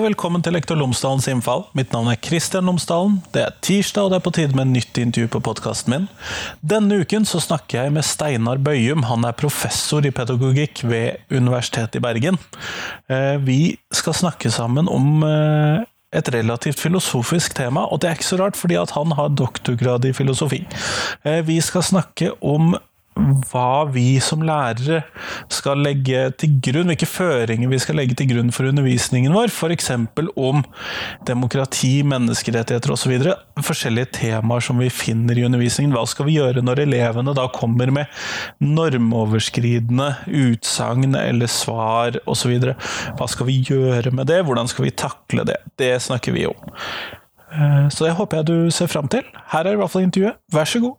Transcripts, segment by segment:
og velkommen til Lektor Lomsdalens innfall. Mitt navn er Kristian Lomsdalen. Det er tirsdag, og det er på tide med en nytt intervju på podkasten min. Denne uken så snakker jeg med Steinar Bøyum. Han er professor i pedagogikk ved Universitetet i Bergen. Eh, vi skal snakke sammen om eh, et relativt filosofisk tema, og det er ikke så rart, fordi at han har doktorgrad i filosofi. Eh, vi skal snakke om hva vi som lærere skal legge til grunn, hvilke føringer vi skal legge til grunn for undervisningen vår, f.eks. om demokrati, menneskerettigheter osv. Forskjellige temaer som vi finner i undervisningen. Hva skal vi gjøre når elevene da kommer med normoverskridende utsagn eller svar osv.? Hva skal vi gjøre med det, hvordan skal vi takle det? Det snakker vi om. Eh, så det håper jeg du ser fram til. Her er i hvert fall intervjuet. Vær så god.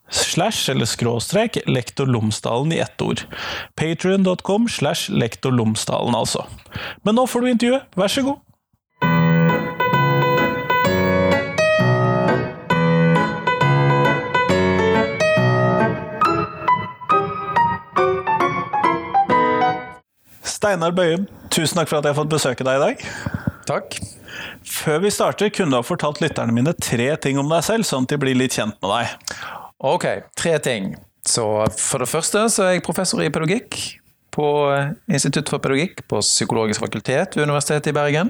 slash eller skråstrek lektor Lomsdalen i ett ord. Patrion.com slash lektor Lomsdalen, altså. Men nå får du intervjuet, vær så god! Steinar Bøyum, tusen takk for at jeg har fått besøke deg i dag. Takk. Før vi starter, kunne du ha fortalt lytterne mine tre ting om deg selv, sånn at de blir litt kjent med deg. Ok, tre ting. Så for det første så er jeg professor i pedagogikk på Institutt for pedagogikk på Psykologisk fakultet ved Universitetet i Bergen.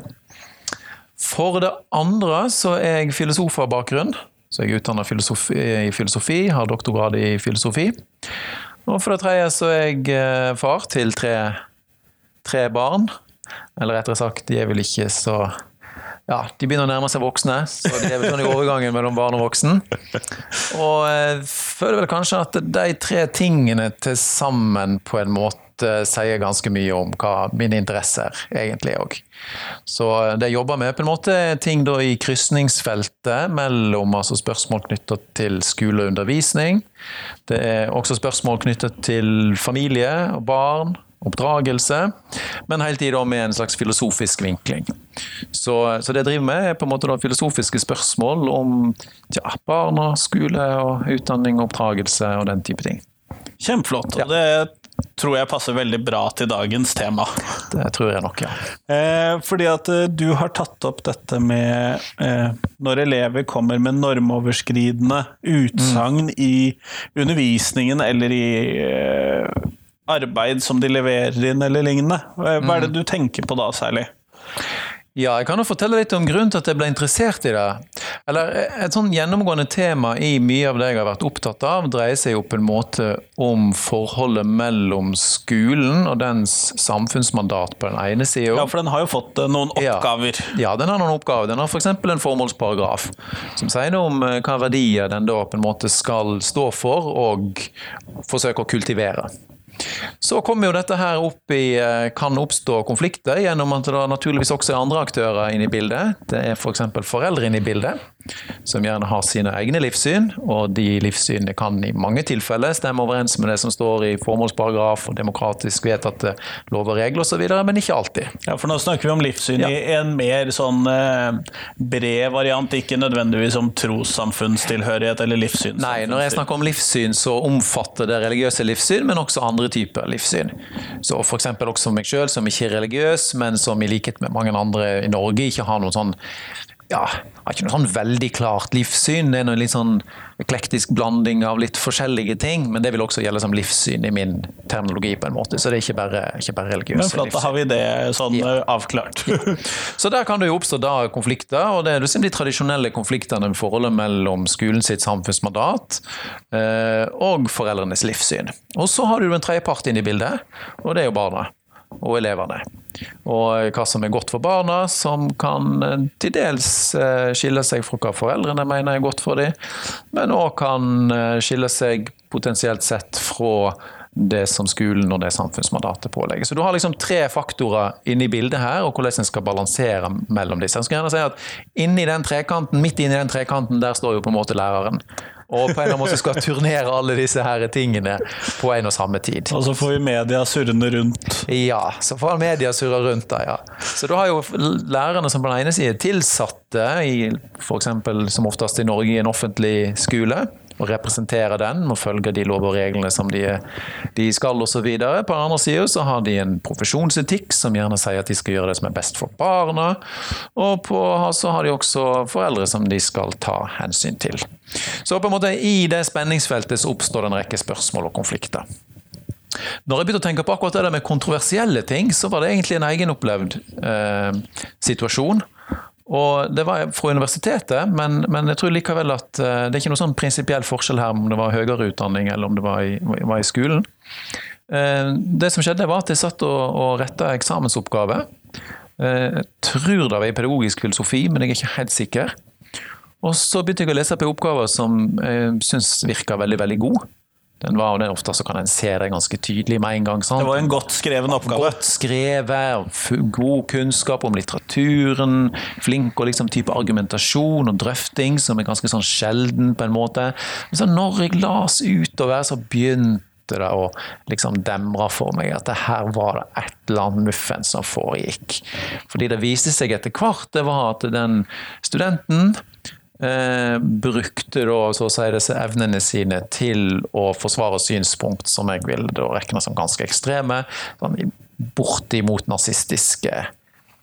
For det andre så er jeg filosof av bakgrunn. Så jeg er filosofi, i filosofi, har doktorgrad i filosofi. Og for det tredje så er jeg eh, far til tre, tre barn. Eller rettere sagt, de er vel ikke så ja, de begynner å nærme seg voksne, så de er sånn i overgangen mellom barn og voksen. Og jeg føler vel kanskje at de tre tingene til sammen på en måte sier ganske mye om hva mine interesser egentlig òg. Så det jeg jobber med, på en måte ting da i krysningsfeltet mellom altså spørsmål knyttet til skole og undervisning. Det er også spørsmål knyttet til familie og barn oppdragelse, men hele tida med en slags filosofisk vinkling. Så, så, det jeg driver med, er på en måte filosofiske spørsmål om ja, barn og skole og utdanning og oppdragelse og den type ting. Kjempeflott. og ja. det tror jeg passer veldig bra til dagens tema. Det tror jeg nok, ja. Eh, fordi at eh, du har tatt opp dette med eh, når elever kommer med normoverskridende utsagn mm. i undervisningen eller i eh, arbeid som de leverer inn, eller lignende. Hva er det mm. du tenker på da særlig? Ja, jeg kan jo fortelle litt om grunnen til at jeg ble interessert i det. Eller Et sånn gjennomgående tema i mye av det jeg har vært opptatt av, dreier seg jo på en måte om forholdet mellom skolen og dens samfunnsmandat på den ene sida. Ja, for den har jo fått eh, noen oppgaver. Ja, ja den har noen oppgaver. Den har f.eks. En formålsparagraf som sier noe om eh, hva verdier den da på en måte skal stå for og forsøke å kultivere. Så kommer jo dette her opp i eh, Kan oppstå konflikter gjennom at det naturligvis også er andre aktører inne i bildet. Det er f.eks. For foreldre inne i bildet, som gjerne har sine egne livssyn. Og de livssynene kan i mange tilfeller stemme overens med det som står i formålsparagraf og demokratisk vedtatte lover og regler osv., men ikke alltid. Ja, for nå snakker vi om livssyn ja. i en mer sånn eh, bred variant, ikke nødvendigvis om trossamfunnstilhørighet eller livssyn. Nei, når jeg snakker om livssyn, så omfatter det religiøse livssyn, men også andre typer livssyn. Så f.eks. også meg sjøl, som ikke er religiøs, men som i likhet med mange andre i Norge ikke har noen sånn ja, har ikke noe sånn veldig klart livssyn. Det er noe litt sånn eklektisk blanding av litt forskjellige ting, men det vil også gjelde som livssyn i min terminologi, på en måte. Så det er ikke bare, ikke bare religiøse Men flott, da har vi det sånn Ja. avklart. avklart. Så der kan det jo oppstå da konflikter, og det er liksom de tradisjonelle konfliktene med forholdet mellom skolen sitt samfunnsmandat eh, og foreldrenes livssyn. Og så har du en tredjepart inn i bildet, og det er jo barna og elevene. Og hva som er godt for barna, som kan eh, til dels eh, skille seg fra hva foreldrene mener er godt for dem, men òg kan eh, skille seg potensielt sett fra det som skolen og det samfunnsmandatet pålegger. Så du har liksom tre faktorer inne i bildet her, og hvordan en skal balansere mellom disse. Jeg skal gjerne si at inni den trekanten, Midt inni den trekanten der står jo på en måte læreren. Og på en eller annen måte skal turnere alle disse her tingene på en og samme tid. Og så får vi media surrende rundt. Ja, så får media surre rundt da, ja. Så du har jo lærerne som på den ene side tilsatte i f.eks. som oftest i Norge i en offentlig skole. Og representerer den, må følge de lover og reglene som de, de skal osv. På den andre siden så har de en profesjonsetikk som gjerne sier at de skal gjøre det som er best for barna. Og på, så har de også foreldre som de skal ta hensyn til. Så på en måte i det spenningsfeltet så oppstår det en rekke spørsmål og konflikter. Når jeg begynte å tenke på akkurat det med kontroversielle ting, så var det egentlig en egenopplevd eh, situasjon. Og Det var fra universitetet, men, men, jeg tror likevel at eh, det er ikke noe sånn prinsipiell forskjell her om det var høyere utdanning eller om det var i, var i skolen. Eh, det som skjedde, var at jeg satt og, og retta eksamensoppgave. Eh, jeg tror det var i pedagogisk filosofi, men jeg er ikke helt sikker. Og så begynte jeg å lese på oppgaver som jeg syns virka veldig, veldig god. Den var, og den Ofte så kan en se det ganske tydelig med en gang. Sant? Det var en godt skreven oppgave. Godt skrevet, god kunnskap om litteraturen, flink og liksom type argumentasjon og drøfting, som er ganske sånn sjelden på en måte. Men så når jeg las utover, så begynte det å liksom demre for meg at det her var det et eller annet muffen som foregikk. Fordi det viste seg etter hvert, det var at den studenten eh, brukte da så å si disse evnene sine til å forsvare synspunkt som jeg vil da regne som ganske ekstreme. Sånn bortimot nazistiske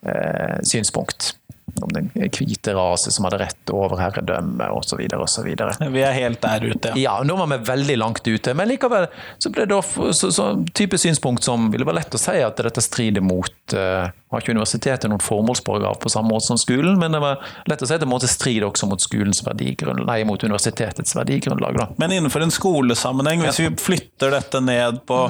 eh, synspunkt. Om den hvite rase som hadde rett over herredømme osv. osv. Vi er helt der ute, ja. Nå var vi veldig langt ute, men likevel så ble det da så, så, type synspunkt som ville være lett å si at dette strider mot uh, Har ikke universitetet noen formålsparagraf på samme måte som skolen, men det var lett å si at det måtte stride også mot skolens verdigrunnlag, nei, mot universitetets verdigrunnlag. da. Men innenfor en skolesammenheng, hvis vi flytter dette ned på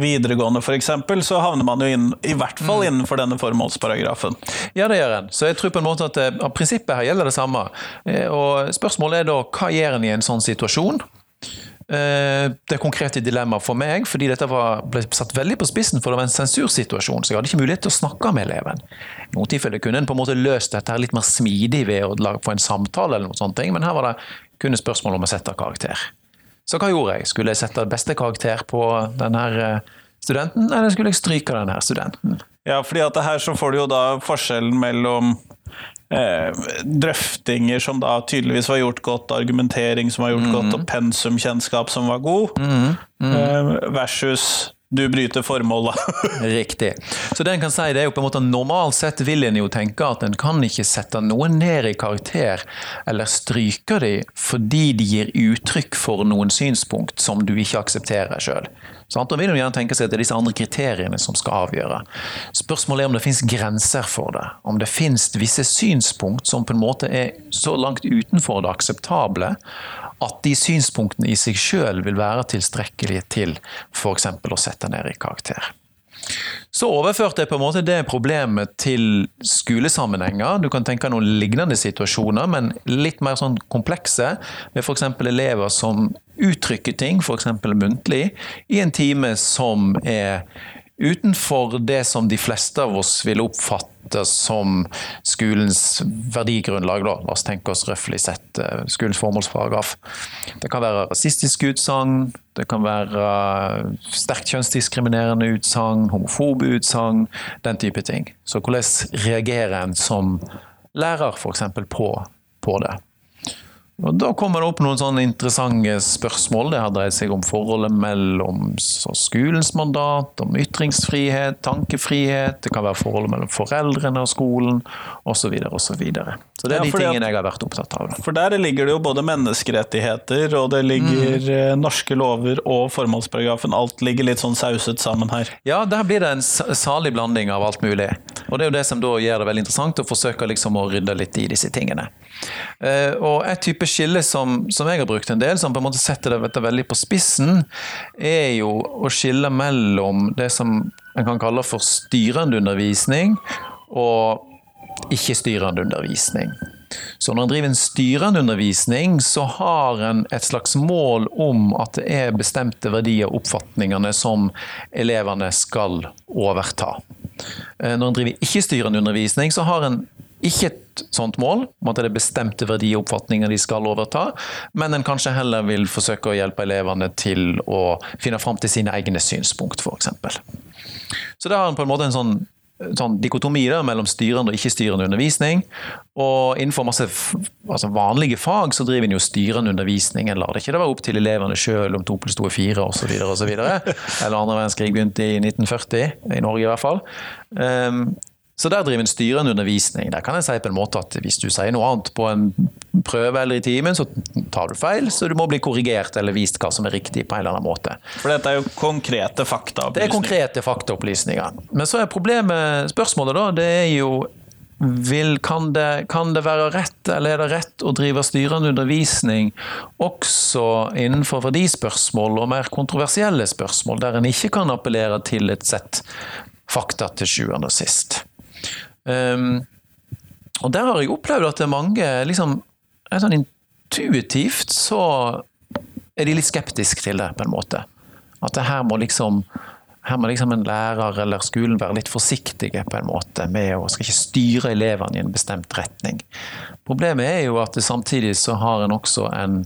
videregående f.eks., så havner man jo inn, i hvert fall innenfor denne formålsparagrafen. Ja, det gjør en. Så jeg tror på en måte at eh, prinsippet her gjelder det samme. Eh, Og spørsmålet er da hva gjør en i en sånn situasjon? Eh, Det konkrete dilemmaet for meg, fordi dette var, ble satt veldig på spissen, for det var en sensursituasjon, så jeg hadde ikke mulighet til å snakke med eleven. I noen tilfeller kunne en på en måte løst dette litt mer smidig ved å få en samtale, eller noe sånt, men her var det kun et spørsmål om å sette karakter. Så hva gjorde jeg? Skulle jeg sette beste karakter på denne eh, studenten, eller skulle jeg stryke denne studenten? Ja, fordi at det her så får du jo da forskjellen mellom drøftinger som da tydeligvis var gjort godt, argumentering som var gjort godt, og pensumkjennskap som var god, eh, versus du bryter formålet. Riktig. Så det en kan si, det er jo på en måte Normalt sett vil en jo tenke at en kan ikke sette noen ned i karakter, eller stryke dem fordi de gir uttrykk for noen synspunkt som du ikke aksepterer sjøl. Da vil jo gjerne tenke seg at det er disse andre kriteriene som skal avgjøre. Spørsmålet er om det finnes grenser for det. Om det finnes visse synspunkt som på en måte er så langt utenfor det akseptable at de synspunktene i seg sjøl vil være tilstrekkelige til f.eks. å sette ned i karakter. Så overførte jeg på en måte det problemet til skolesammenhenger. Du kan tenke noen lignende situasjoner, men litt mer sånn komplekse. Med f.eks. elever som uttrykker ting, f.eks. muntlig, i en time som er utenfor det som de fleste av oss vil oppfatte som skolens verdigrunnlag. Da. La oss tenke oss røftlig sett eh, skolens formålsparagraf. Det kan være rasistiske utsagn, det kan være eh, sterkt kjønnsdiskriminerende utsagn, homofobe utsagn, den type ting. Så hvordan reagerer en som lærer f.eks. På, på det? Og Da kommer det opp noen sånne interessante spørsmål. Det har dreid seg om forholdet mellom skolens mandat, om ytringsfrihet, tankefrihet. Det kan være forholdet mellom foreldrene og skolen osv. osv. Så, det er Ja, de tingene jeg har vært opptatt av. For der ligger det jo både menneskerettigheter, og det ligger Mm. eh, norske lover og formålsparagrafen. Alt ligger litt sånn sauset sammen her. Ja, der blir det en salig blanding av alt mulig. Og det er jo det som da gjør det veldig interessant, å forsøke liksom å rydde litt i disse tingene. Eh, og et type skille som, som jeg har brukt en del, som på en måte setter det vet du, veldig på spissen, er jo å skille mellom det som en kan kalle for styrende undervisning og ikke-styrende undervisning. Så når en driver en styrende undervisning, så har en et slags mål om at det er bestemte verdier og oppfatningene som elevene skal overta. Eh, Når en driver ikke-styrende undervisning, så har en ikke et sånt mål om at det er bestemte verdier og oppfatninger de skal overta, men en kanskje heller vil forsøke å hjelpe elevene til å finne fram til sine egne synspunkt, f.eks. Så da har en på en måte en sånn, sånn dikotomi der, mellom styrende og ikke-styrende undervisning. Og innenfor masse altså vanlige fag så driver en jo styrende undervisning. En lar det ikke det være opp til elevene sjøl om to pluss to er fire osv. Eller andre verdenskrig begynte i 1940, i Norge i hvert fall. Um, så der driver en styrende undervisning. Der kan jeg si på en måte at hvis du sier noe annet på en prøve eller i timen, så tar du feil, så du må bli korrigert eller vist hva som er riktig på en eller annen måte. For dette er jo konkrete faktaopplysninger? Det er konkrete faktaopplysninger. Men så er problemet, spørsmålet da, det er jo vil, kan, det, kan det være rett, eller er det rett å drive styrende undervisning også innenfor verdispørsmål og mer kontroversielle spørsmål, der en ikke kan appellere til et sett fakta til sjuende og sist? Um, og der har jeg opplevd at mange liksom, sånn Intuitivt så er de litt skeptiske til det, på en måte. At det her må liksom her må liksom en lærer eller skolen være litt forsiktige på en måte med å skal ikke styre elevene i en bestemt retning. Problemet er jo at samtidig så har en også en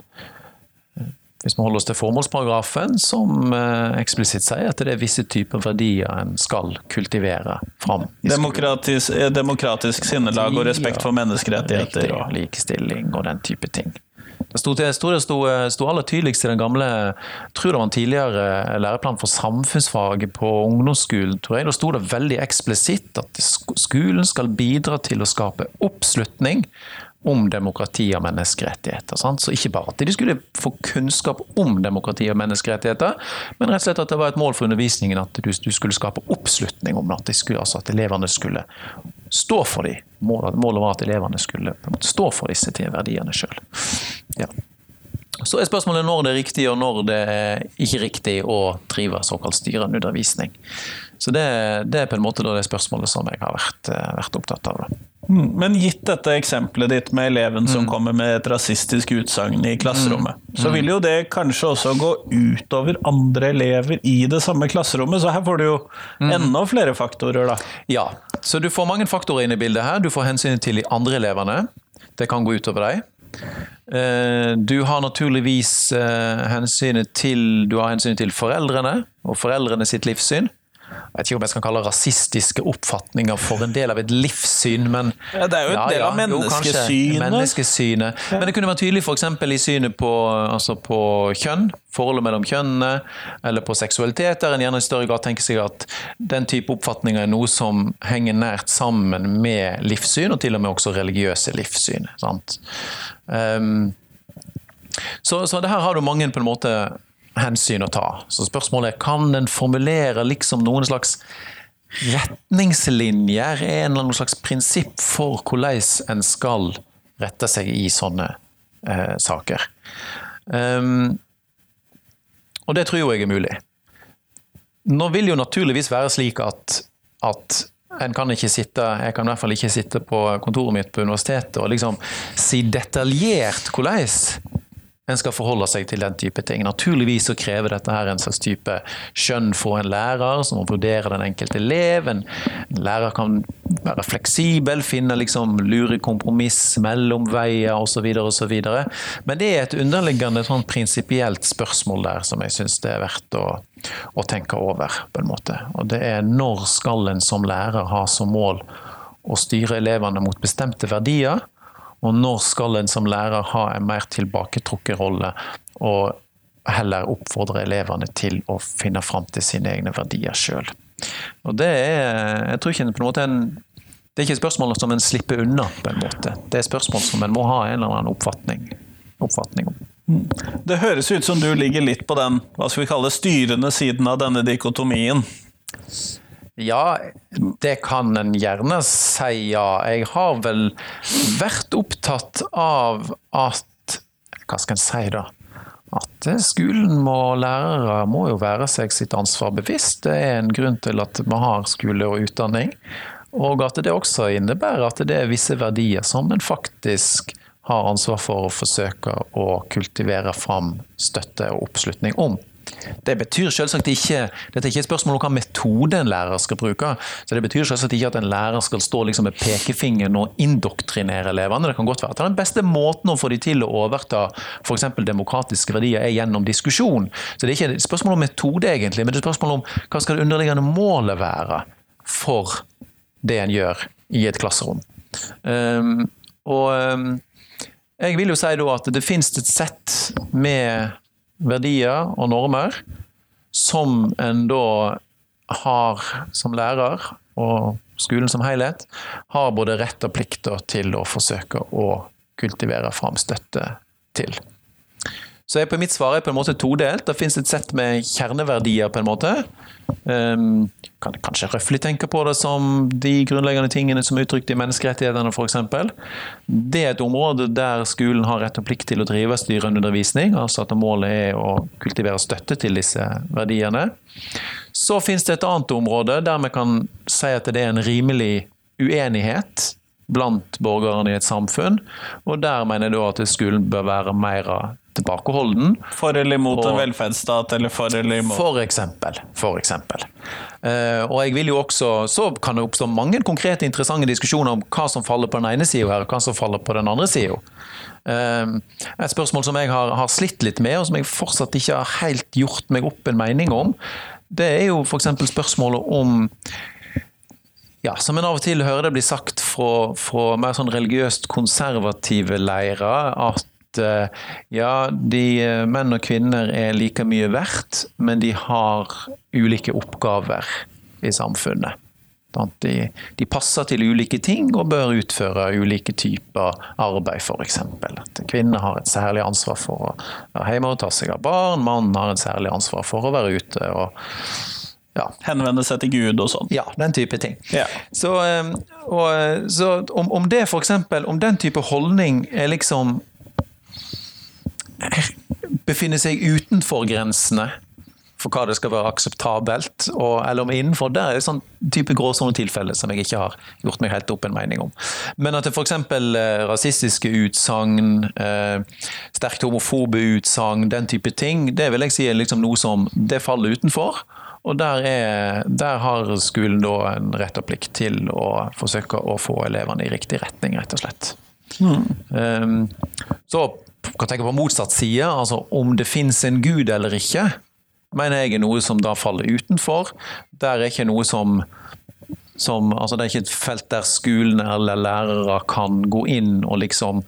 hvis vi holder oss til formålsparagrafen, som eh, eksplisitt sier at det er visse typer verdier en skal kultivere fram. Demokratisk, eh, demokratisk sinnelag og respekt for menneskerettigheter. Riktig, Og. likestilling og den type ting. Det sto, det sto, det sto, sto aller tydeligst i den gamle tror det var en tidligere læreplan for samfunnsfag på ungdomsskolen. tror jeg. Da sto det veldig eksplisitt at skolen skal bidra til å skape oppslutning om demokrati og menneskerettigheter. Sant? Så ikke bare at de skulle få kunnskap om demokrati og menneskerettigheter, men rett og slett at det var et mål for undervisningen at du, du skulle skape oppslutning om. At, de skulle, altså at elevene skulle stå for dem. Målet, målet var at elevene skulle stå for disse verdiene sjøl. Ja. Så er spørsmålet når det er riktig og når det er ikke riktig å drive såkalt styrende undervisning. Så det, det er på en måte det spørsmålet som jeg har vært, eh, vært opptatt av. da. Mm, Men gitt dette eksempelet ditt med eleven som kommer med et rasistisk utsagn i klasserommet, så vil jo det kanskje også gå utover andre elever i det samme klasserommet, så her får du jo enda flere faktorer, da. Ja, så du får mange faktorer inn i bildet her. Du får hensynet til de andre elevene. Det kan gå utover deg. Eh, Du har naturligvis eh, hensynet til, du har hensynet til foreldrene og foreldrene sitt livssyn. Jeg vet ikke om jeg skal kalle det rasistiske oppfatninger for en del av et livssyn, men Ja, det er jo en del av jo, menneskesynet. Menneskesynet. Men det kunne vært tydelig f.eks. i synet på, altså på kjønn, forholdet mellom kjønnene, eller på seksualitet, der en gjerne i større grad tenker seg at den type oppfatninger er noe som henger nært sammen med livssyn, og til og med også religiøse livssyn. Sant? Um, så, så det her har du mange på en måte hensyn å ta. Så spørsmålet er kan en formulere liksom noen slags retningslinjer, en eller annen slags prinsipp for hvordan en skal rette seg i sånne eh, saker. Um, og det tror jeg er mulig. Nå vil jo naturligvis være slik at, at en kan ikke sitte, jeg kan i hvert fall ikke sitte på kontoret mitt på universitetet og liksom si detaljert hvordan en skal forholde seg til den type ting. Naturligvis så krever dette her en slags type skjønn for en lærer, som må vurdere den enkelte elev. En lærer kan være fleksibel, finne liksom lure kompromiss, mellomveier osv. osv. Men det er et underliggende sånn prinsipielt spørsmål der som jeg syns det er verdt å, å tenke over. på en måte. Og det er når skal en som lærer ha som mål å styre elevene mot bestemte verdier, Og når skal en som lærer ha en mer tilbaketrukket rolle, og heller oppfordre elevene til å finne fram til sine egne verdier sjøl. Og det er ikke på det er ikke spørsmål som en slipper unna, på en måte. Det er spørsmål som en må ha en eller annen oppfatning, oppfatning om. Det høres ut som du ligger litt på den hva skal vi kalle styrende siden av denne dikotomien. Ja, det kan en gjerne si, ja. Jeg har vel vært opptatt av at Hva skal en si, da? At skolen må lærere må jo være seg sitt ansvar bevisst. Det er en grunn til at vi har skole og utdanning. Og at det også innebærer at det er visse verdier som en faktisk har ansvar for å forsøke å kultivere fram støtte og oppslutning om. Det betyr selvsagt ikke Dette er ikke et spørsmål om hva metode en lærer skal bruke. så Det betyr selvsagt ikke at en lærer skal stå liksom med pekefingeren og indoktrinere elevene. Det kan godt være at den beste måten å få de til å overta f.eks. demokratiske verdier er gjennom diskusjon. Så Det er ikke et spørsmål om metode, egentlig, men det er et spørsmål om hva skal det underliggende målet være for det en gjør i et klasserom. Um, og um, jeg vil jo si da at det finnes et sett med verdier og normer som en da har som lærer, og skolen som helhet, har både rett og plikter til å forsøke å kultivere fram støtte til. Så jeg på mitt svar er på en måte todelt. Det finnes et sett med kjerneverdier, på en måte. Um, kan kanskje røftlig tenke på det som de grunnleggende tingene som er uttrykt i menneskerettighetene, f.eks. Det er et område der skolen har rett og plikt til å drive styrende undervisning. Altså at målet er å kultivere støtte til disse verdiene. Så finnes det et annet område der vi kan si at det er en rimelig uenighet blant borgerne i et samfunn. Og der mener jeg da at skolen bør være mer tilbakeholden. For eller imot og, en velferdsstat, eller for eller imot For eksempel. For eksempel. Uh, og jeg vil jo også, Så kan det oppstå mange konkrete, interessante diskusjoner om hva som faller på den ene sida her, og hva som faller på den andre sida. Uh, et spørsmål som jeg har, har, slitt litt med, og som jeg fortsatt ikke har helt gjort meg opp en mening om, det er jo f.eks. spørsmålet om ja, som en av og til hører det bli sagt fra, fra mer sånn religiøst konservative leirer, at Eh, ja, de eh, menn og kvinner er like mye verdt, men de har ulike oppgaver i samfunnet. De, de, passer til ulike ting og bør utføre ulike typer arbeid, f.eks. Kvinner har et særlig ansvar for å være hjemme og ta seg av barn, mannen har et særlig ansvar for å være ute og ja. Henvende seg til Gud og sånn. Ja, den type ting. Ja. Så, eh, og, så om, om, det f.eks. om den type holdning er liksom befinner seg utenfor grensene for hva det skal være akseptabelt, og, eller om innenfor. Der er det sånn type gråsonetilfeller som jeg ikke har gjort meg helt opp en mening om. Men at det f.eks. Eh, rasistiske utsagn, eh, sterkt homofobe utsagn, den type ting, det vil jeg si er liksom noe som det faller utenfor. Og der, er, der har skolen da en rett og plikt til å forsøke å få elevene i riktig retning, rett og slett. Mm. Um, så kan tenke på motsatt side, altså om det finnes en gud eller ikke, mener jeg er noe som da faller utenfor. Der er ikke noe som, som altså Det er ikke et felt der skolen eller lærere kan gå inn og liksom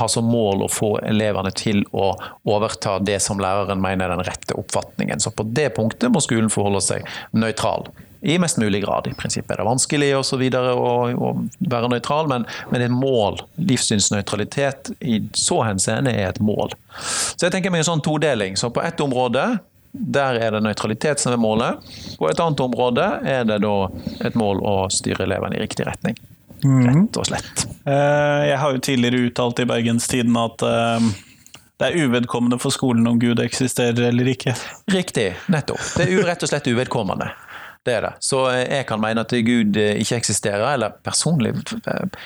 ha som mål å få elevene til å overta det som læreren mener er den rette oppfatningen. Så på det punktet må skolen forholde seg nøytral i mest mulig grad. I prinsippet er det vanskelig og så videre å, å være nøytral, men, men et mål, livssynsnøytralitet i så henseende, er et mål. Så jeg tenker meg en sånn todeling. Så på ett område der er det nøytralitet som er målet. På et annet område er det da et mål å styre elevene i riktig retning. Mhm. Rett og slett. Eh, jeg har jo tidligere uttalt i Bergenstiden at eh, det er uvedkommende for skolen om Gud eksisterer eller ikke. Riktig, nettopp. Det er rett og slett uvedkommende. Det er det. Så jeg kan mene at Gud eh, ikke eksisterer, eller personlig eh,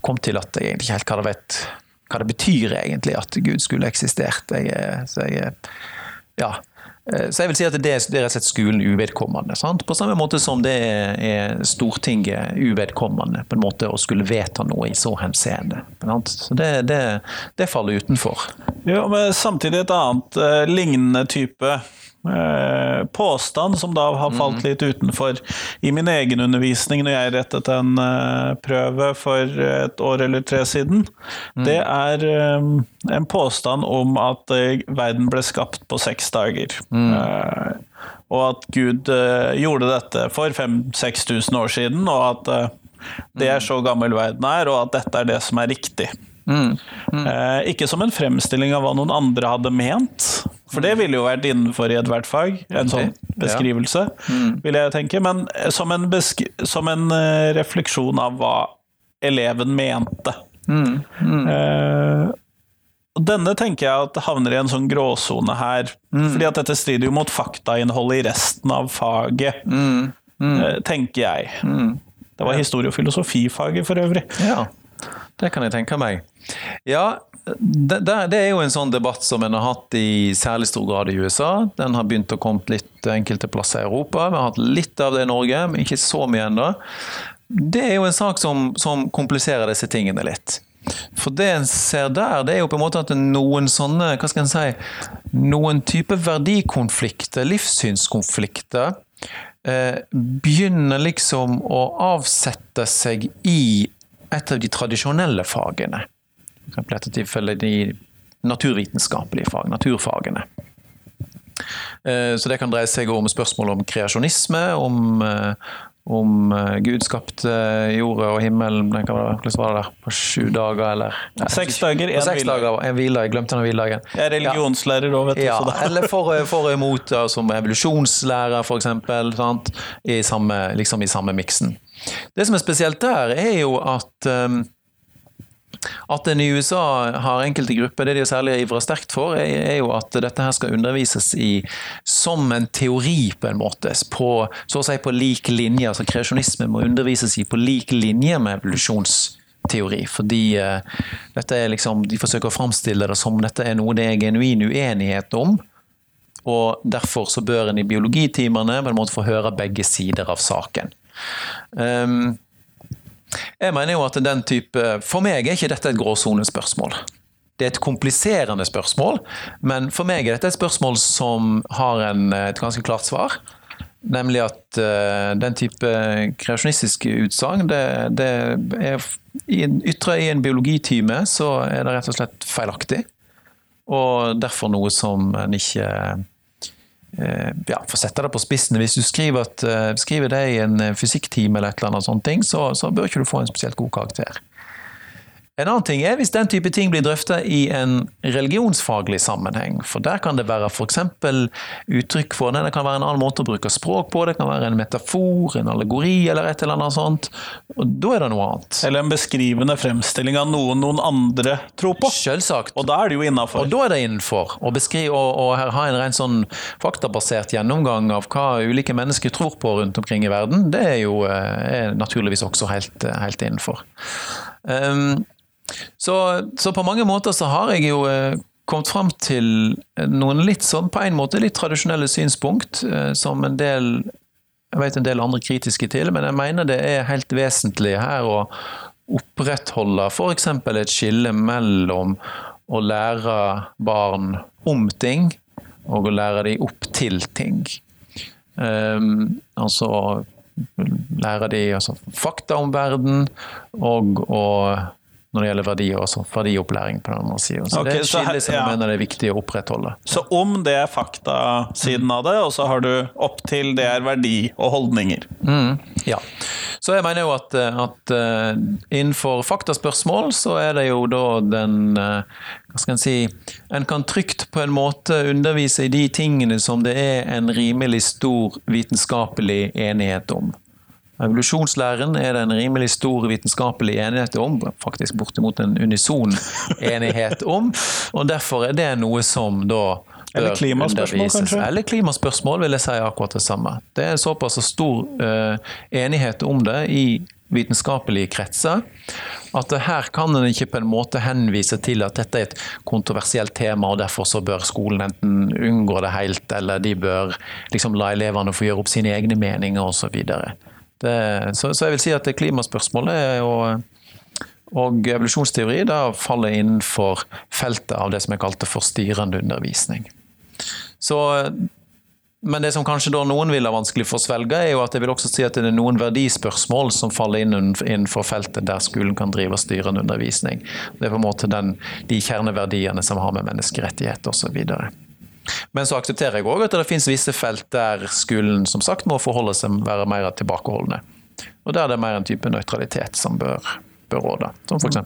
kom til at jeg egentlig ikke helt hva det, vet, hva det betyr egentlig at Gud skulle eksistert. Jeg, så jeg, ja. Eh, så jeg vil si at det, er rett og slett skolen uvedkommende. Sant? På samme måte som det er Stortinget uvedkommende på en måte å skulle vedta noe i så henseende. Så det, det, det, faller utenfor. Ja, men Samtidig et annet lignende type eh, påstand som da har falt litt utenfor i min egen undervisning når jeg rettet en eh, prøve for et år eller tre siden. Det er eh, en påstand om at eh, verden ble skapt på seks dager. Eh, og at Gud eh, gjorde dette for 5000-6000 år siden, og at eh, det er så gammel verden er, og at dette er det som er riktig. Eh, ikke som en fremstilling av hva noen andre hadde ment, for det ville jo vært innenfor i ethvert fag, en sånn Ja. beskrivelse, vil jeg tenke, men eh, som en, besk som en eh, refleksjon av hva eleven mente. Eh, og denne tenker jeg at havner i en sånn gråsone her, fordi at dette strider jo mot faktainnholdet i resten av faget, eh, tenker jeg. Det var historie- og filosofifaget for øvrig. Ja, det kan jeg tenke meg. Ja, det, det er jo en sånn debatt som en har hatt i særlig stor grad i USA. Den har begynt å komme litt enkelte plasser i Europa. Vi har hatt litt av det i Norge, men ikke så mye ennå. Det er jo en sak som, som kompliserer disse tingene litt. For det en ser der, det er jo på en måte at noen sånne, hva skal en si, noen type verdikonflikter, livssynskonflikter, eh, begynner liksom å avsette seg i et av de tradisjonelle fagene. For i dette tilfellet de naturvitenskapelige fag, naturfagene. Eh, Så det kan dreie seg om spørsmål om kreasjonisme, om, eh, om eh, Gud skapte jorda og himmelen hvordan var det der, på sju dager, eller Nei, Seks dager, seks hviledag. en hviledag. Jeg glemte den hviledagen. Jeg er religionslærer òg, vet du. Ja, så da. eller for, og imot, da, som evolusjonslærer for eksempel, sant? I samme, liksom i samme miksen. Det som er spesielt der, er jo at um, at en i USA har enkelte grupper, det de særlig ivrer sterkt for, er, jo at dette her skal undervises i som en teori, på en måte. På, så å si på lik linje. altså Kreasjonisme må undervises i på lik linje med evolusjonsteori. Fordi uh, dette er liksom, de forsøker å framstille det som dette er noe det er genuin uenighet om. Og derfor så bør en i biologitimene på en måte få høre begge sider av saken. Um, jeg mener jo at den type For meg er ikke dette et gråsonespørsmål. Det er et kompliserende spørsmål, men for meg er dette et spørsmål som har en, et ganske klart svar. Nemlig at uh, den type kreasjonistiske utsagn, det, det er i en, ytre i en biologitime, så er det rett og slett feilaktig. Og derfor noe som en ikke ja, For å sette det på spissen, hvis du skriver, at, eh, skriver det i en eh, fysikktime, eller et eller annet sånt, så, så bør ikke du få en spesielt god karakter. En annen ting er hvis den type ting blir drøftet i en religionsfaglig sammenheng. For der kan det være f.eks. uttrykk for det. Det kan være en annen måte å bruke språk på. Det kan være en metafor, en allegori eller et eller annet sånt. Og da er det noe annet. Eller en beskrivende fremstilling av noen noen andre tror på. Selvsagt. Og da er det jo innafor. Og da er det innenfor. Å beskrive og, og her ha en ren sånn faktabasert gjennomgang av hva ulike mennesker tror på rundt omkring i verden, det er jo eh, er naturligvis også helt, eh, helt innenfor. Um, så, så på mange måter så har jeg jo eh, kommet fram til noen litt sånn, på en måte litt tradisjonelle synspunkt, eh, som en del jeg vet en del andre kritiske til, men jeg mener det er helt vesentlig her å opprettholde f.eks. et skille mellom å lære barn om ting og å lære dem opp til ting. Um, altså lære dem altså, fakta om verden, og, og når det gjelder verdier, også verdiopplæring på den andre siden. Så okay, det er et skille som jeg ja. mener det er viktig å opprettholde. Så om det er faktasiden av det, og så har du opp til det er verdi og holdninger. Mm, ja. Så jeg mener jo at, at eh, innenfor faktaspørsmål så er det jo da den eh, Hva skal en si En kan trygt på en måte undervise i de tingene som det er en rimelig stor vitenskapelig enighet om. Evolusjonslæren er det en rimelig stor vitenskapelig enighet om, faktisk bortimot en unison enighet om, og derfor er det noe som da Eller klimaspørsmål, kanskje? Eller klimaspørsmål, vil jeg si akkurat det samme. Det er såpass stor uh, enighet om det i vitenskapelige kretser at her kan en ikke på en måte henvise til at dette er et kontroversielt tema, og derfor så bør skolen enten unngå det helt, eller de bør liksom la elevene få gjøre opp sine egne meninger osv. Så, så jeg vil si at det klimaspørsmålet og, og evolusjonsteori da faller innenfor feltet av det som jeg kalte for styrende undervisning. Så men det som kanskje da noen vil ha vanskelig for å svelge, er jo at jeg vil også si at det er noen verdispørsmål som faller inn innenfor feltet der skolen kan drive styrende undervisning. Det er på en måte den, de kjerneverdiene som har med menneskerettigheter osv. Men så aksepterer jeg òg at det finnes visse felt der skolen som sagt må forholde seg være mer tilbakeholdne. Og der det er mer en type nøytralitet som bør, bør råde. Som f.eks.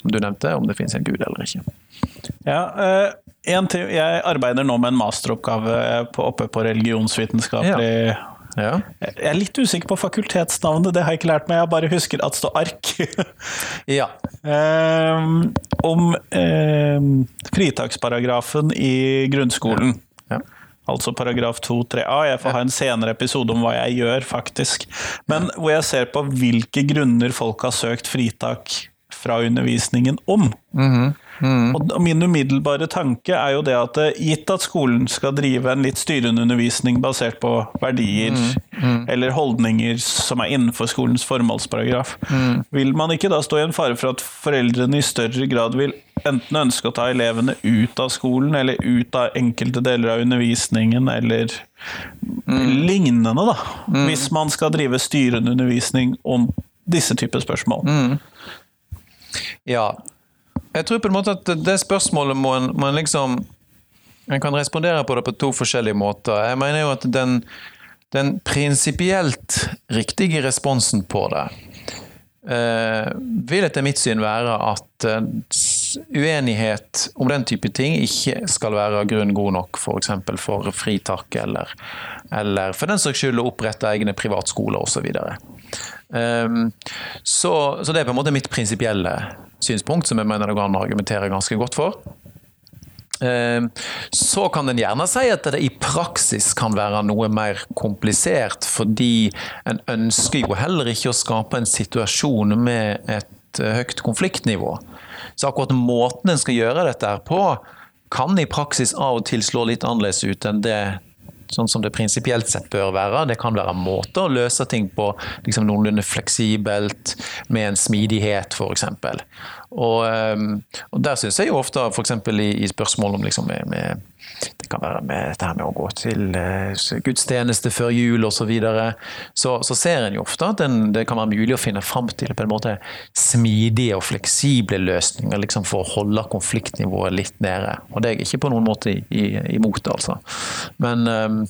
som du nevnte, om det finnes en gud eller ikke. Ja, Ting, jeg arbeider nå med en masteroppgave på, oppe på religionsvitenskapelig ja. Ja. Jeg er litt usikker på fakultetsnavnet, det har jeg ikke lært meg. Jeg bare husker at det står ARK. ja. Um, om um, fritaksparagrafen i grunnskolen. Ja. Altså paragraf 2-3a. Jeg får ha en senere episode om hva jeg gjør, faktisk. Men hvor jeg ser på hvilke grunner folk har søkt fritak fra undervisningen om. Mm -hmm. Mm. Og min umiddelbare tanke er jo det at eh, gitt at skolen skal drive en litt styrende undervisning basert på verdier mm. Mm. eller holdninger som er innenfor skolens formålsparagraf, mm. vil man ikke da stå i en fare for at foreldrene i større grad vil enten ønske å ta elevene ut av skolen, eller ut av enkelte deler av undervisningen, eller mm. lignende, da. Mm. Hvis man skal drive styrende undervisning om disse typer spørsmål. Ja, jeg tror på en måte at det spørsmålet må en, må en liksom En kan respondere på det på to forskjellige måter. Jeg mener jo at den, den prinsipielt riktige responsen på det eh, vil etter mitt syn være at eh, uenighet om den type ting ikke skal være grunn god nok f.eks. For, for fritak, eller, eller for den saks skyld å opprette egne privatskoler osv. Um, så, så det er på en måte mitt prinsipielle synspunkt, som jeg mener det går an å argumentere ganske godt for. Ehm, så kan en gjerne si at det i praksis kan være noe mer komplisert, fordi en ønsker jo heller ikke å skape en situasjon med et eh, høyt konfliktnivå. Så akkurat måten en skal gjøre dette på, kan i praksis av og til slå litt annerledes ut enn det sånn som det prinsipielt sett bør være. Det kan være måter å løse ting på liksom noenlunde fleksibelt, med en smidighet f.eks. Og, ehm, og der syns jeg jo ofte f.eks. I, i spørsmål om liksom med, med, det kan være med dette med å gå til uh, gudstjeneste før jul osv. Så, videre, så så ser en jo ofte at den, det kan være mulig å finne fram til på en måte smidige og fleksible løsninger liksom for å holde konfliktnivået litt nede. Og det er jeg ikke på noen måte imot, altså. Men um,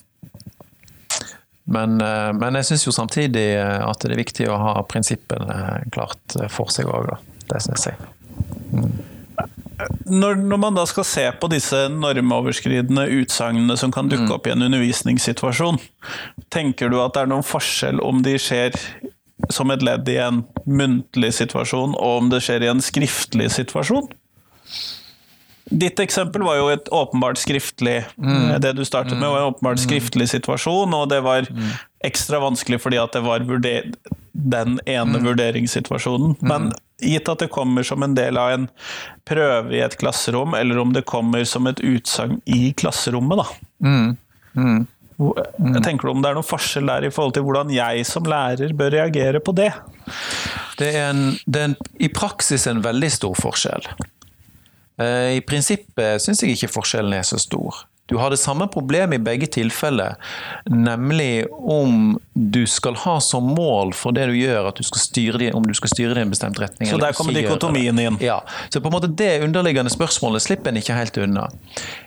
men, uh, men, jeg syns jo samtidig at det er viktig å ha prinsippene klart for seg òg, Det syns jeg. Mm når, når, man da skal se på disse normoverskridende utsagnene som kan dukke mm. opp i en undervisningssituasjon, tenker du at det er noen forskjell om de skjer som et ledd i en muntlig situasjon, og om det skjer i en skriftlig situasjon? Ditt eksempel var jo et åpenbart skriftlig mm. Det du startet med, var en åpenbart mm. skriftlig situasjon, og det var mm. ekstra vanskelig fordi at det var den ene mm. vurderingssituasjonen. Men gitt at det kommer som en del av en prøve i et klasserom, eller om det kommer som et utsagn i klasserommet, da. Mm. Mm. Jeg tenker om det er noen forskjell der i forhold til hvordan jeg som lærer bør reagere på det? Det er, en, det er en, i praksis en veldig stor forskjell. Eh, I prinsippet syns jeg ikke forskjellen er så stor. Du har det samme problemet i begge tilfeller, nemlig om du skal ha som mål for det du gjør, at du skal styre det, om du skal styre det i en bestemt retning. Så der kommer dikotomien inn? Ja. Så på en måte det underliggende spørsmålet slipper en ikke helt unna.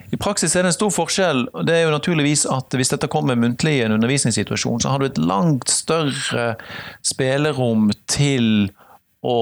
I praksis er det en stor forskjell. og det er jo naturligvis at Hvis dette kommer muntlig i en undervisningssituasjon, så har du et langt større spillerom til å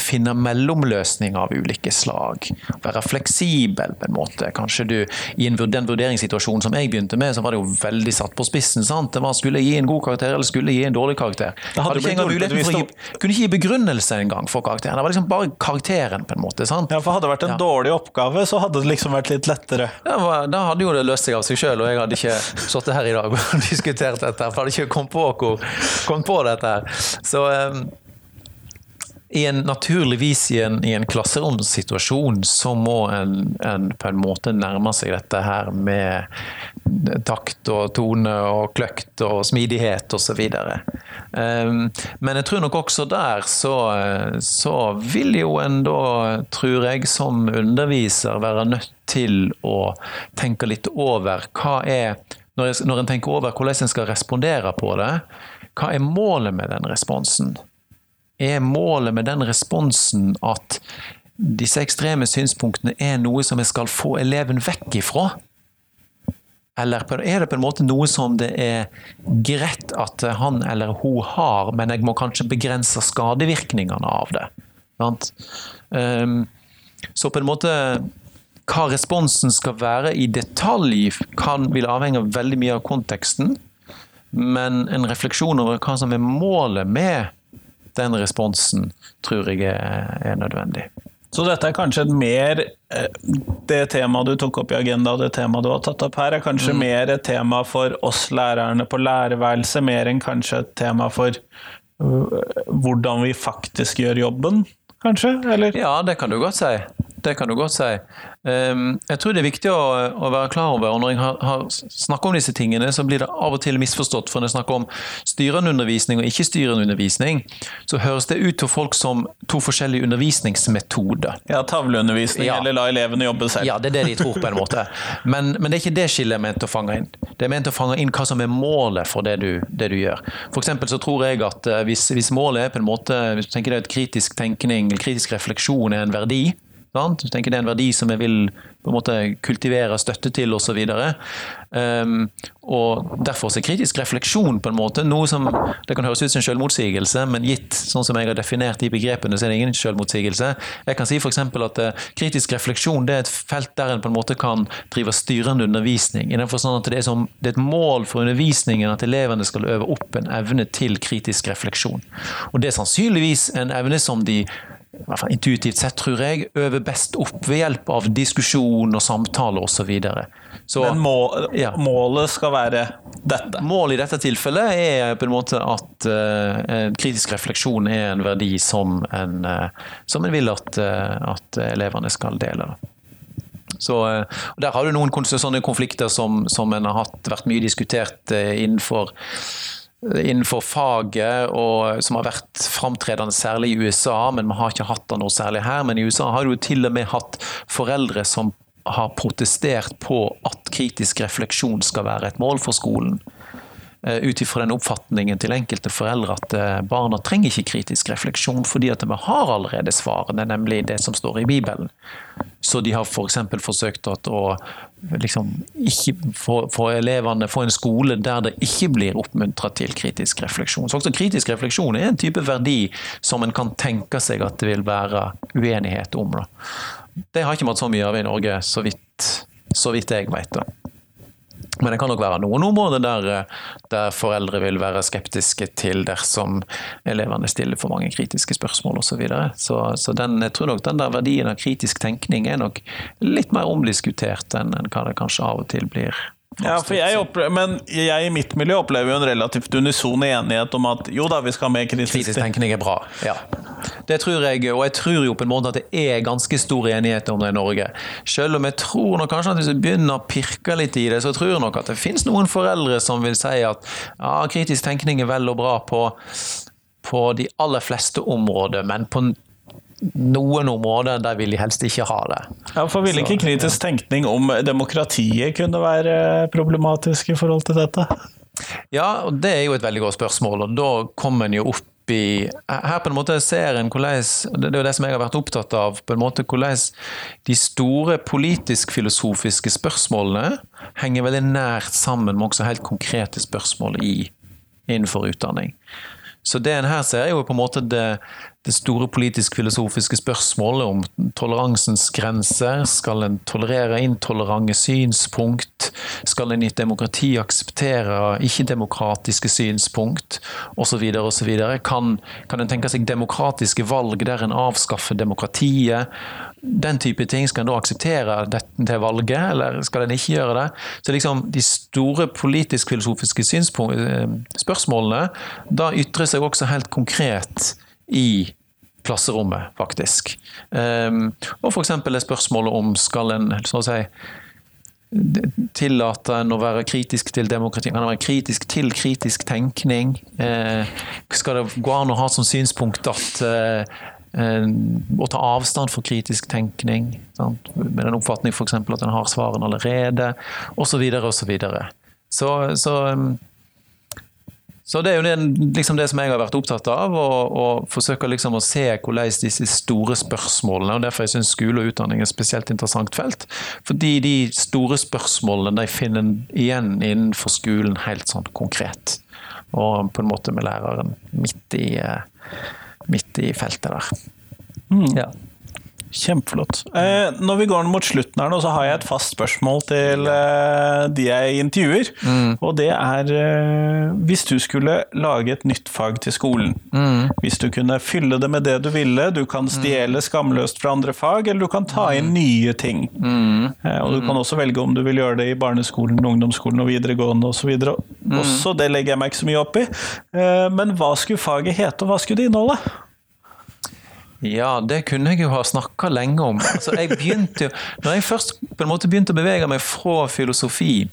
finne mellomløsninger av ulike slag. Være fleksibel, på en måte. Kanskje du, I en, den vurderingssituasjonen som jeg begynte med, så var det jo veldig satt på spissen. sant? Det var, Skulle jeg gi en god karakter, eller skulle jeg gi en dårlig karakter? Det hadde ikke engang muligheten for å gi, Kunne ikke gi begrunnelse engang for karakteren. Det var liksom bare karakteren, på en måte. sant? Ja, for Hadde det vært en ja. dårlig oppgave, så hadde det liksom vært litt lettere. Ja, Da hadde jo det løst seg av seg sjøl, og jeg hadde ikke sittet her i dag og diskutert dette. For jeg hadde ikke kommet på, kommet på dette her. Så um, i en, naturligvis i en, i en klasseromssituasjon så må en, en, på en måte nærme seg dette her med takt og tone og kløkt og smidighet osv. Um, men jeg tror nok også der så, så vil jo en da, tror jeg, som underviser være nødt til å tenke litt over hva er når, jeg, når en tenker over hvordan en skal respondere på det, hva er målet med den responsen? Er målet med den responsen at disse ekstreme synspunktene er noe som jeg skal få eleven vekk ifra? Eller er det på en måte noe som det er greit at han eller hun har, men jeg må kanskje begrense skadevirkningene av det? Um, så på en måte hva responsen skal være i detalj, kan, vil avhenge av veldig mye av konteksten. Men en refleksjon over hva som er målet med den responsen, tror jeg er, nødvendig. Så dette er kanskje mer eh, Det temaet du tok opp i agenda, og det temaet du har tatt opp her, er kanskje mm. mer et tema for oss lærerne på lærerværelset, mer enn kanskje et tema for uh, hvordan vi faktisk gjør jobben, kanskje? Eller? Ja, det kan du godt si. Det kan du godt si. Ehm, jeg tror det er viktig å, være klar over, og når jeg har, har snakket om disse tingene, så blir det av og til misforstått. For når jeg snakker om styrende undervisning og ikke-styrende undervisning, så høres det ut til folk som to forskjellige undervisningsmetoder. Ja, tavleundervisning ja. eller la elevene jobbe selv. Ja, det er det de tror på en måte. Men, men det er ikke det skillet er ment å fange inn. Det er ment å fange inn hva som er målet for det du, det du gjør. For eksempel så tror jeg at eh, hvis, hvis målet er på en måte, hvis du tenker deg at kritisk tenkning, kritisk refleksjon er en verdi, Sant? Du tenker Det er en verdi som jeg vil på en måte kultivere støtte til osv. Um, og derfor er kritisk refleksjon på en måte noe som det kan høres ut som en selvmotsigelse, men gitt sånn som jeg har definert de begrepene, så er det ingen selvmotsigelse. Jeg kan si f.eks. at uh, kritisk refleksjon det er et felt der en på en måte kan drive styrende undervisning. i den forstand at det er, som, det er et mål for undervisningen at elevene skal øve opp en evne til kritisk refleksjon. Og det er sannsynligvis en evne som de i hvert fall intuitivt sett, tror jeg, øver best opp ved hjelp av diskusjon og samtale osv. Men mål, ja. målet skal være dette? Målet i dette tilfellet er på en måte at uh, kritisk refleksjon er en verdi som en, uh, som en vil at, uh, at, elevene skal dele. Så, der har du noen sånne konflikter som, som en har hatt, vært mye diskutert innenfor innenfor faget, og som har vært framtredende særlig i USA, men vi har ikke hatt det noe særlig her. Men i USA har du til og med hatt foreldre som har protestert på at kritisk refleksjon skal være et mål for skolen. Eh, ut ifra den oppfatningen til enkelte foreldre at eh, barna trenger ikke kritisk refleksjon, fordi at vi har allerede svarene, nemlig det som står i Bibelen. Så de har f.eks. For forsøkt å liksom, ikke få, elevene få en skole der det ikke blir oppmuntra til kritisk refleksjon. Så også kritisk refleksjon er en type verdi som en kan tenke seg at det vil være uenighet om. Da. Det har ikke vært så mye av i Norge, så vidt, så vidt jeg vet. Da. Men det kan nok være noen områder der, eh, der, foreldre vil være skeptiske til dersom elevene stiller for mange kritiske spørsmål osv. Så, videre. så Så den, jeg tror nok den der verdien av kritisk tenkning er nok litt mer omdiskutert enn hva det kanskje av og til blir ja, for jeg opplever, men jeg i mitt miljø opplever jo en relativt unison enighet om at jo da, vi skal ha mer kritisk Kritisk tenkning er bra, ja. Det tror jeg, og jeg tror jo på en måte at det er ganske stor enighet om det i Norge. Selv om jeg tror nok kanskje at hvis vi begynner å pirke litt i det, så tror jeg nok at det finnes noen foreldre som vil si at ja, kritisk tenkning er vel og bra på, på de aller fleste områder, men på noen områder der vil de helst ikke ha det. Ja, for Vil ikke kritisk tenkning om demokratiet kunne være problematisk i forhold til dette? Ja, og det er jo et veldig godt spørsmål, og da kommer en jo opp i Her på en måte ser en hvordan Det er jo det som jeg har vært opptatt av, på en måte hvordan de store politisk-filosofiske spørsmålene henger veldig nært sammen med også helt konkrete spørsmål i, innenfor utdanning. Så det en her ser, er jo på en måte det, det store politisk-filosofiske spørsmålet om toleransens grenser. Skal en tolerere intolerante synspunkt? Skal en i et demokrati akseptere ikke-demokratiske synspunkt? Osv. osv. Kan, kan en tenke seg demokratiske valg der en avskaffer demokratiet? Den type ting. Skal en da akseptere det valget, eller skal en ikke gjøre det? Så liksom De store politisk-filosofiske eh, spørsmålene da ytrer seg også helt konkret i klasserommet, faktisk. Um, og f.eks. er spørsmålet om skal en så å si, Tillater en å være kritisk til demokrati? Kan en være kritisk til kritisk tenkning? Eh, skal det gå an å ha som synspunkt at uh, å ta avstand for kritisk tenkning, sant? med den oppfatning f.eks. at en har svarene allerede, osv. osv. Så, så, så det er jo det, liksom det som jeg har vært opptatt av, og, og forsøker liksom å se hvordan disse store spørsmålene og Derfor jeg syns skole og utdanning er et spesielt interessant felt. Fordi de store spørsmålene de finner igjen innenfor skolen helt sånn konkret. Og på en måte med læreren midt i, i feltet der. Mm. Ja. Kjempeflott. Eh, når vi går mot slutten her nå, så har jeg et fast spørsmål til eh, de jeg intervjuer. Mm. Og det er eh, hvis du skulle lage et nytt fag til skolen. Mm. Hvis du kunne fylle det med det du ville, du kan stjele skamløst fra andre fag, eller du kan ta inn nye ting. Eh, og du kan også velge om du vil gjøre det i barneskolen, ungdomsskolen og videregående osv. Også det legger jeg meg ikke så mye opp i. Eh, men hva skulle faget hete, og hva skulle det inneholde? Ja, det kunne jeg jo ha snakka lenge om. Altså, jeg begynte jo, når jeg først på en måte begynte å bevege meg fra filosofi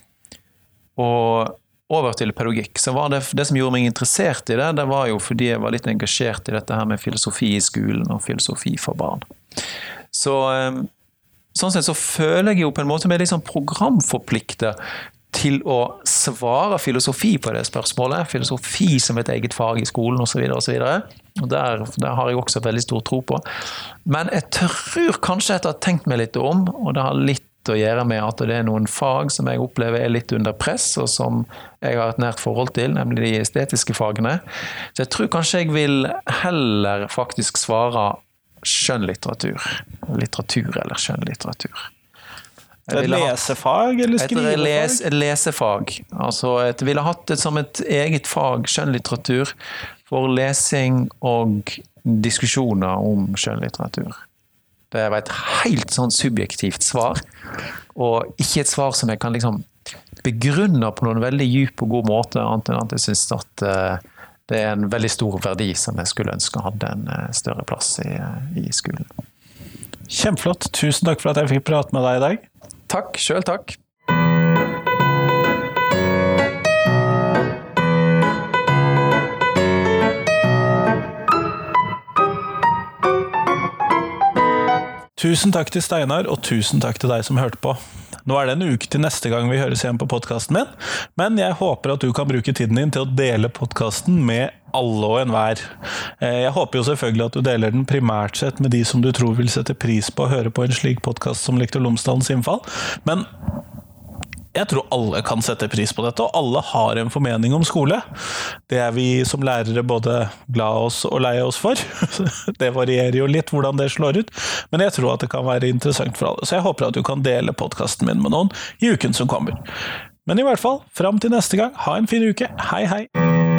og over til pedagogikk, så var det det som gjorde meg interessert i det, det var jo fordi jeg var litt engasjert i dette her med filosofi i skolen og filosofi for barn. Så eh, sånn sett så føler jeg jo på en måte meg litt sånn programforplikta til å svare filosofi på det spørsmålet. Filosofi som et eget fag i skolen osv. osv. Der, der har jeg også veldig stor tro på. Men jeg tror kanskje etter å ha tenkt meg litt om, og det har litt å gjøre med at det er noen fag som jeg opplever er litt under press, og som jeg har et nært forhold til, nemlig de estetiske fagene. Så jeg tror kanskje jeg vil heller faktisk svare skjønnlitteratur. Litteratur eller skjønnlitteratur. Et lesefag eller Et les, et lesefag. Altså jeg ville hatt det som et eget fag, skjønnlitteratur, for lesing og diskusjoner om skjønnlitteratur. Det var et helt sånn subjektivt svar, og ikke et svar som jeg kan liksom begrunne på noen veldig djup og god måte, annet enn at jeg syns at eh, det er en veldig stor verdi som jeg skulle ønske hadde en eh, større plass i, i skolen. Kjempeflott. Tusen takk for at jeg fikk prate med deg i dag. Takk, sjøl takk. Tusen takk til Steinar, og tusen takk til deg som hørte på. Nå er det en uke til neste gang vi høres igjen på podkasten min, men jeg håper at du kan bruke tiden din til å dele podkasten med alle og enhver. Eh, Jeg håper jo selvfølgelig at du deler den primært sett med de som du tror vil sette pris på å høre på en slik podkast som Lektor Lomsdalens innfall, men jeg tror alle kan sette pris på dette, og alle har en formening om skole. Det er vi som lærere både glad oss og lei oss for. Det varierer jo litt hvordan det slår ut, men jeg tror at det kan være interessant for alle. Så jeg håper at du kan dele podkasten min med noen i uken som kommer. Men i hvert fall, fram til neste gang, ha en fin uke. Hei, hei!